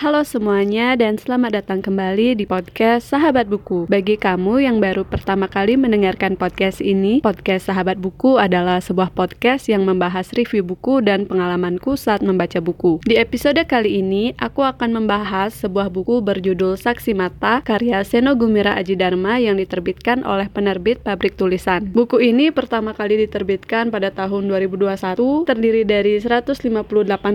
Halo semuanya dan selamat datang kembali di podcast Sahabat Buku. Bagi kamu yang baru pertama kali mendengarkan podcast ini, podcast Sahabat Buku adalah sebuah podcast yang membahas review buku dan pengalamanku saat membaca buku. Di episode kali ini, aku akan membahas sebuah buku berjudul Saksi Mata karya Seno Gumira Aji Dharma yang diterbitkan oleh penerbit Pabrik Tulisan. Buku ini pertama kali diterbitkan pada tahun 2021, terdiri dari 158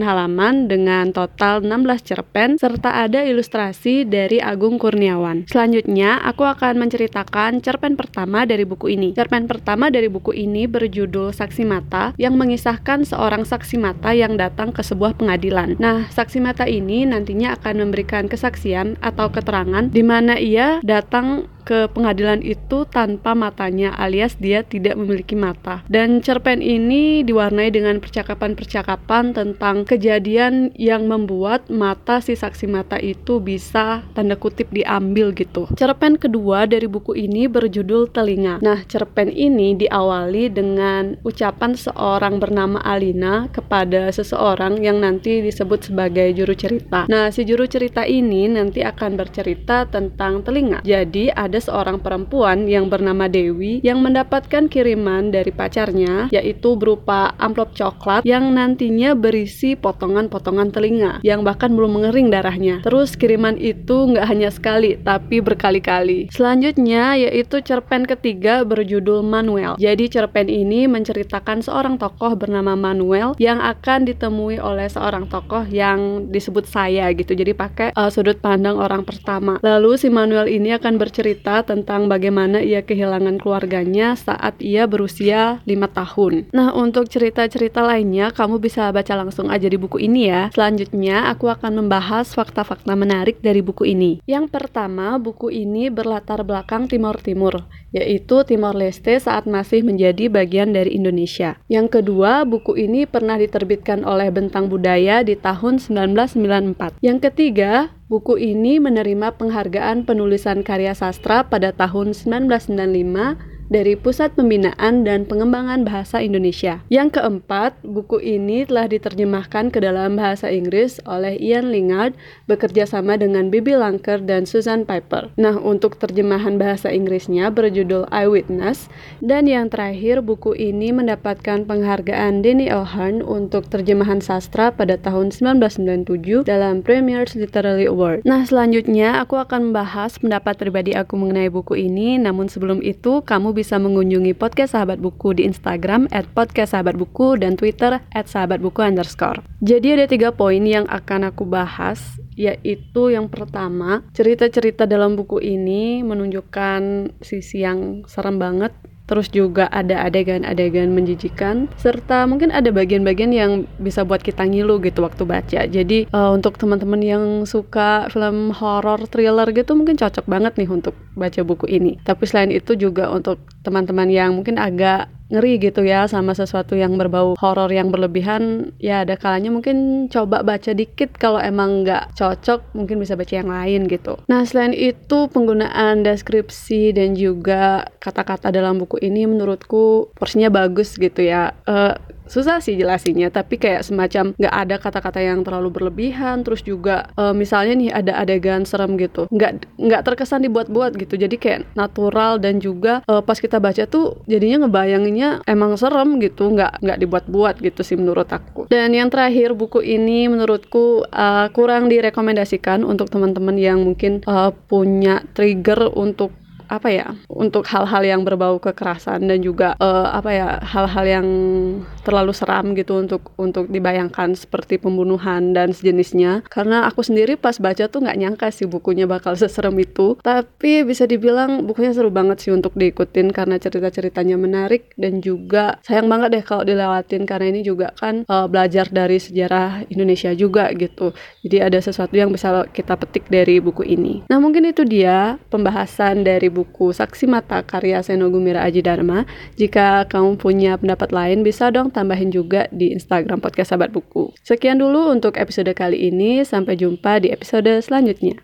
halaman dengan total 16 cerpen serta ada ilustrasi dari Agung Kurniawan. Selanjutnya, aku akan menceritakan cerpen pertama dari buku ini. Cerpen pertama dari buku ini berjudul Saksi Mata yang mengisahkan seorang saksi mata yang datang ke sebuah pengadilan. Nah, saksi mata ini nantinya akan memberikan kesaksian atau keterangan di mana ia datang ke pengadilan itu tanpa matanya alias dia tidak memiliki mata. Dan cerpen ini diwarnai dengan percakapan-percakapan tentang kejadian yang membuat mata si saksi mata itu bisa tanda kutip diambil gitu. Cerpen kedua dari buku ini berjudul Telinga. Nah, cerpen ini diawali dengan ucapan seorang bernama Alina kepada seseorang yang nanti disebut sebagai juru cerita. Nah, si juru cerita ini nanti akan bercerita tentang telinga. Jadi ada ada seorang perempuan yang bernama Dewi yang mendapatkan kiriman dari pacarnya yaitu berupa amplop coklat yang nantinya berisi potongan-potongan telinga yang bahkan belum mengering darahnya. Terus kiriman itu nggak hanya sekali tapi berkali-kali. Selanjutnya yaitu cerpen ketiga berjudul Manuel. Jadi cerpen ini menceritakan seorang tokoh bernama Manuel yang akan ditemui oleh seorang tokoh yang disebut saya gitu. Jadi pakai uh, sudut pandang orang pertama. Lalu si Manuel ini akan bercerita cerita tentang bagaimana ia kehilangan keluarganya saat ia berusia 5 tahun. Nah, untuk cerita-cerita lainnya kamu bisa baca langsung aja di buku ini ya. Selanjutnya, aku akan membahas fakta-fakta menarik dari buku ini. Yang pertama, buku ini berlatar belakang Timur Timur, yaitu Timor Leste saat masih menjadi bagian dari Indonesia. Yang kedua, buku ini pernah diterbitkan oleh Bentang Budaya di tahun 1994. Yang ketiga, Buku ini menerima penghargaan penulisan karya sastra pada tahun 1995 dari Pusat Pembinaan dan Pengembangan Bahasa Indonesia. Yang keempat, buku ini telah diterjemahkan ke dalam bahasa Inggris oleh Ian Lingard bekerja sama dengan Bibi Langker dan Susan Piper. Nah, untuk terjemahan bahasa Inggrisnya berjudul Eyewitness dan yang terakhir buku ini mendapatkan penghargaan Denny O'Hearn untuk terjemahan sastra pada tahun 1997 dalam Premier's Literary Award. Nah, selanjutnya aku akan membahas pendapat pribadi aku mengenai buku ini, namun sebelum itu kamu bisa mengunjungi podcast Sahabat Buku di Instagram at podcast Sahabat Buku dan Twitter at Sahabat Buku underscore. Jadi ada tiga poin yang akan aku bahas, yaitu yang pertama, cerita-cerita dalam buku ini menunjukkan sisi yang serem banget terus juga ada adegan-adegan menjijikan serta mungkin ada bagian-bagian yang bisa buat kita ngilu gitu waktu baca. Jadi uh, untuk teman-teman yang suka film horror thriller gitu mungkin cocok banget nih untuk baca buku ini. Tapi selain itu juga untuk teman-teman yang mungkin agak ngeri gitu ya sama sesuatu yang berbau horor yang berlebihan. Ya ada kalanya mungkin coba baca dikit kalau emang nggak cocok mungkin bisa baca yang lain gitu. Nah selain itu penggunaan deskripsi dan juga kata-kata dalam buku ini menurutku porsinya bagus gitu ya. Uh, susah sih jelasinya tapi kayak semacam nggak ada kata-kata yang terlalu berlebihan terus juga uh, misalnya nih ada adegan serem gitu nggak nggak terkesan dibuat-buat gitu. Jadi kayak natural dan juga uh, pas kita baca tuh jadinya ngebayanginnya emang serem gitu nggak nggak dibuat-buat gitu sih menurut aku. Dan yang terakhir buku ini menurutku uh, kurang direkomendasikan untuk teman-teman yang mungkin uh, punya trigger untuk apa ya untuk hal-hal yang berbau kekerasan dan juga uh, apa ya hal-hal yang terlalu seram gitu untuk untuk dibayangkan seperti pembunuhan dan sejenisnya. Karena aku sendiri pas baca tuh nggak nyangka sih bukunya bakal seserem itu. Tapi bisa dibilang bukunya seru banget sih untuk diikutin karena cerita-ceritanya menarik dan juga sayang banget deh kalau dilewatin karena ini juga kan uh, belajar dari sejarah Indonesia juga gitu. Jadi ada sesuatu yang bisa kita petik dari buku ini. Nah mungkin itu dia pembahasan dari buku Saksi Mata karya Seno Gumira Aji Dharma. Jika kamu punya pendapat lain, bisa dong tambahin juga di Instagram Podcast Sahabat Buku. Sekian dulu untuk episode kali ini, sampai jumpa di episode selanjutnya.